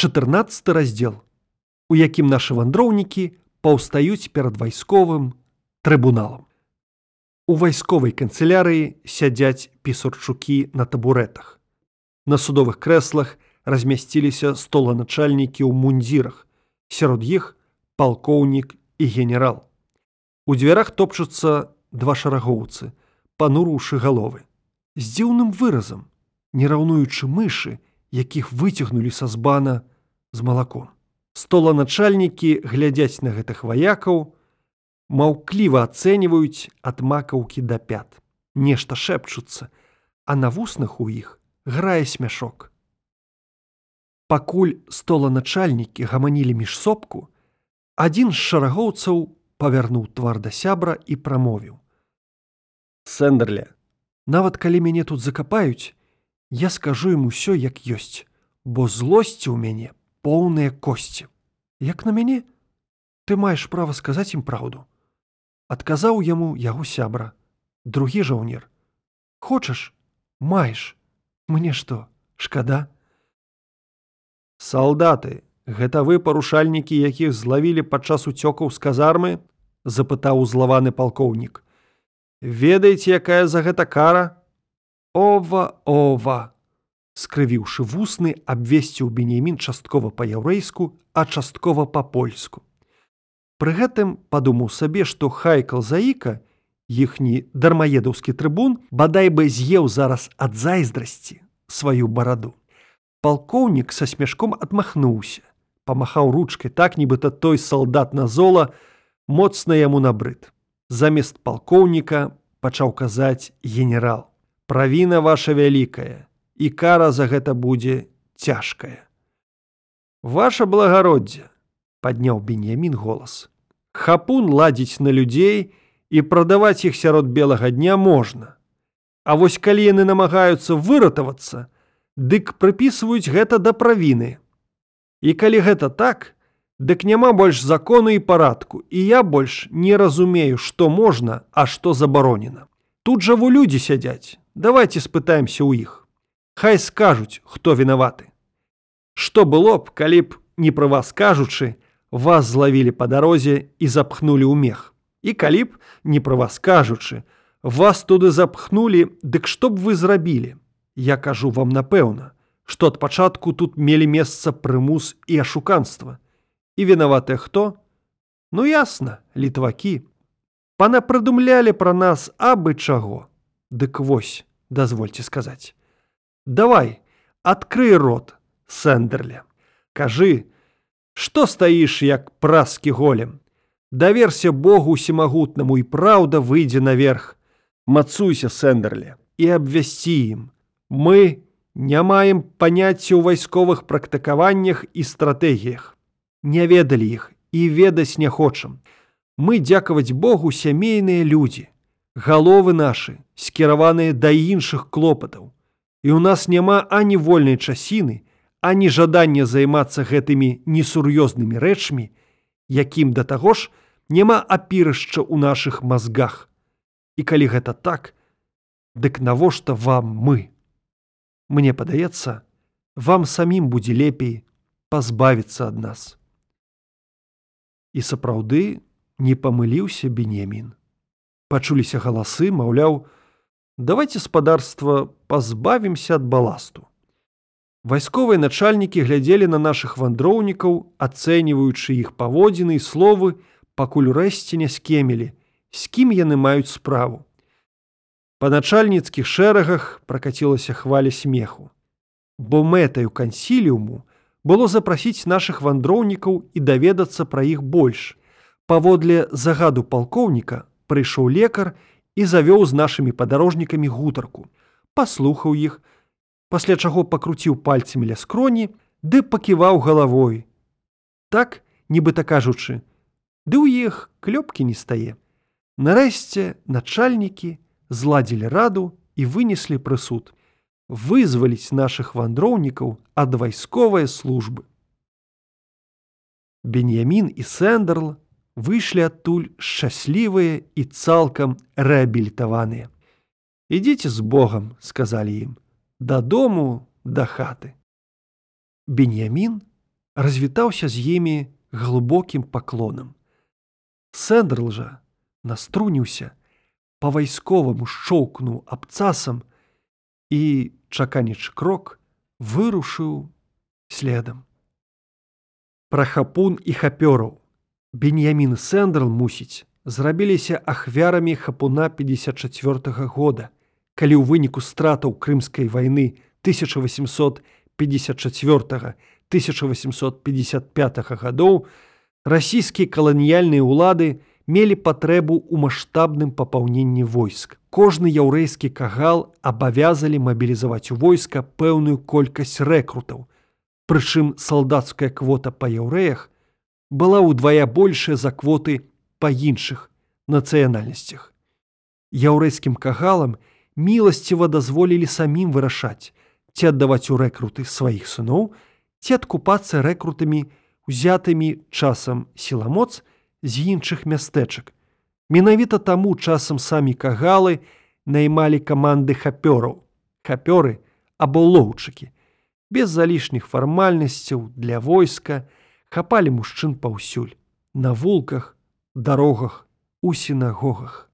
14 раздзел, у якім нашы вандроўнікі паўстаюць перад вайсковым трыбуналам. У вайсковай канцылярыі сядзяць пісурчукі на табурэтах. На судовых крэслах размясціліся столаначальнікі ў мундзірах. Сярод іх палкоўнік і генерал. У дзвярах топчуцца два шарагоўцы, панурушы галовы. З дзіўным выразам, не раўнуючы мышы, якіх выцягнулі са збана з малаком. Столаначальнікі глядзяць на гэтых ваякаў, маўкліва ацэньваюць ад макаўкі да пят. Нешта шэпчуцца, а на вуснах у іх грае смяшок. Пакуль столаначальнікі гаманілі між сопку, адзін з шарагоўцаў павярнуў твар да сябра і прамовіў: Сэндерля, нават калі мяне тут закапаюць, я скажу ім усё як ёсць, бо злосці ў мяне поўныя косці. Як на мяне, ты маеш права сказаць ім праўду. Адказаў яму яго сябра, другі жаўнер. Хочаш, маеш, мне што, шкада? Салдаты, гэта вы парушальнікі, якіх злавілі падчас уцёкаў з казармы, запытаў узлаваны палкоўнік. Ведаеце, якая за гэта кара? Ова, ова! скрывіўшы вусны, абвесціў бенемін часткова па-яўрэйску, а часткова па-польску. Пры гэтым падумаў сабе, што хайкал заіка, іхні дармаедаўскі трыбун бадай бы з'еў зараз ад зайздрасці сваю бараду. Палкоўнік са смяшком адмахнуўся, памахаў ручкай так, нібыта той салдат на зола моцна яму набрыд. Замест палкоўніка пачаў казаць генерал. Правіна ваша вялікая, і кара за гэта будзе цяжкая. Ваша благароддзе, падняў беньямін голас. Хапун ладзіць на людзей і прадаваць іх сярод белага дня можна. А вось калі яны намагаюцца выратавацца, дык прыпісваюць гэта да правіны. І калі гэта так, дык няма больш закону і парадку, і я больш не разумею, што можна, а што забаронена. Тут жа вы людзі сядзяць, давайте спытаемся ў іх. Хай скажуць, хто вінаваты. Што было б, калі б, не пра вас кажучы, вас злавілі па дарозе і запхнулі ў мех. І калі б, не пра вас кажучы, вас туды запхнулі, дык што б вы зрабілі? Я кажу вам напэўна, што ад пачатку тут мелі месца прымус і ашуканства. І вінаватыя хто? Ну ясна, літвакі. Пана прыдумлялі пра нас абы чаго. Дык вось, дазвольце сказаць. Давай, адкрый рот, сэндерля. Кажы, што стаіш як праскі голем. Даверся Богу усімагутнаму і праўда выйдзе наверх. Мацуйся, сэндерля, і абвясці ім, Мы не маем паняцця ў вайсковых практыкаваннях і стратэгіях. Не ведалі іх і ведаць не хочам. Мы дзякаваць Богу сямейныя людзі. Галовы нашы скіраваныя да іншых клопатаў. І ў нас няма ані вольнай часіны, ані жадання займацца гэтымі несур'ёзнымі рэчмі, якім да таго ж няма апірышча ў нашых мазгах. І калі гэта так, дык навошта вам мы? Мне падаецца, вам самім будзе лепей пазбавіцца ад нас. І сапраўды не памыліўся бенемін. Пачуліся галасы, маўляў, давайте спадарства пазбавімся ад баласту. Вайсковыя начальнікі глядзелі на нашых вандроўнікаў, ацэньваючы іх паводзіны і словы, пакуль рэшце не скемелі, з кім яны маюць справу. Па начальніцкіх шэрагах пракацілася хваля смеху. Бо мэтаю кансіліуму было запрасіць нашых вандроўнікаў і даведацца пра іх больш. Паводле загаду палкоўніка прыйшоў лекар і завёў з нашымі падарожнікамі гутарку, паслухаў іх, пасля чаго пакруціў пальцамі ля скроні, ды паківаў галавой. Так, нібыта кажучы, ды ў іх клёпкі не стае. Нарэшце начальнікі, зладзілі раду і вынеслі прысуд вызваліць нашых вандроўнікаў ад вайсковай службы. Беньямін і Сэндерл выйшлі адтуль шчаслівыя і цалкам рэабілітаваныя. Ідзіце з Богам, сказалі ім, дадому да хаты. Беньямін развітаўся з імі глыбокім паклонам. Сэндрл жа наструніўся, па-вайсковаму шчоўкнуў абцасам і, чаканіч крок, вырушыў следам. Пра хапун і хапёраў. Беньямін Сэндрл мусіць, зрабіліся ахвярамі хапуна 54 -го года, калі ў выніку стратаў крымскай вайны 1854-1855 гадоў расійскія каланіяльныя ўлады мелі патрэбу ў маштабным папаўненні войск. Кожны яўрэйскі кагал абавязалі мабілізаваць у войска пэўную колькасць рэкрутаў. Прычым салдацкая квота па яўрэях была ўдвая большая за квоты па іншых нацыянальнасцях. Яўрэйскім кагалам міласціва дазволілі самім вырашаць, ці аддаваць у рэкруты сваіх сыноў, ці адкупацца рэкрутамі, узятымі часам сіламоц з іншых мястэчак. Менавіта таму часам самі кагалы наймалі каманды хапёраў, хапёры або лоўчыкі. Без залішніх фармальнасцяў для войска хапалі мужчын паўсюль, на вулках, дарогах, у сінагогах.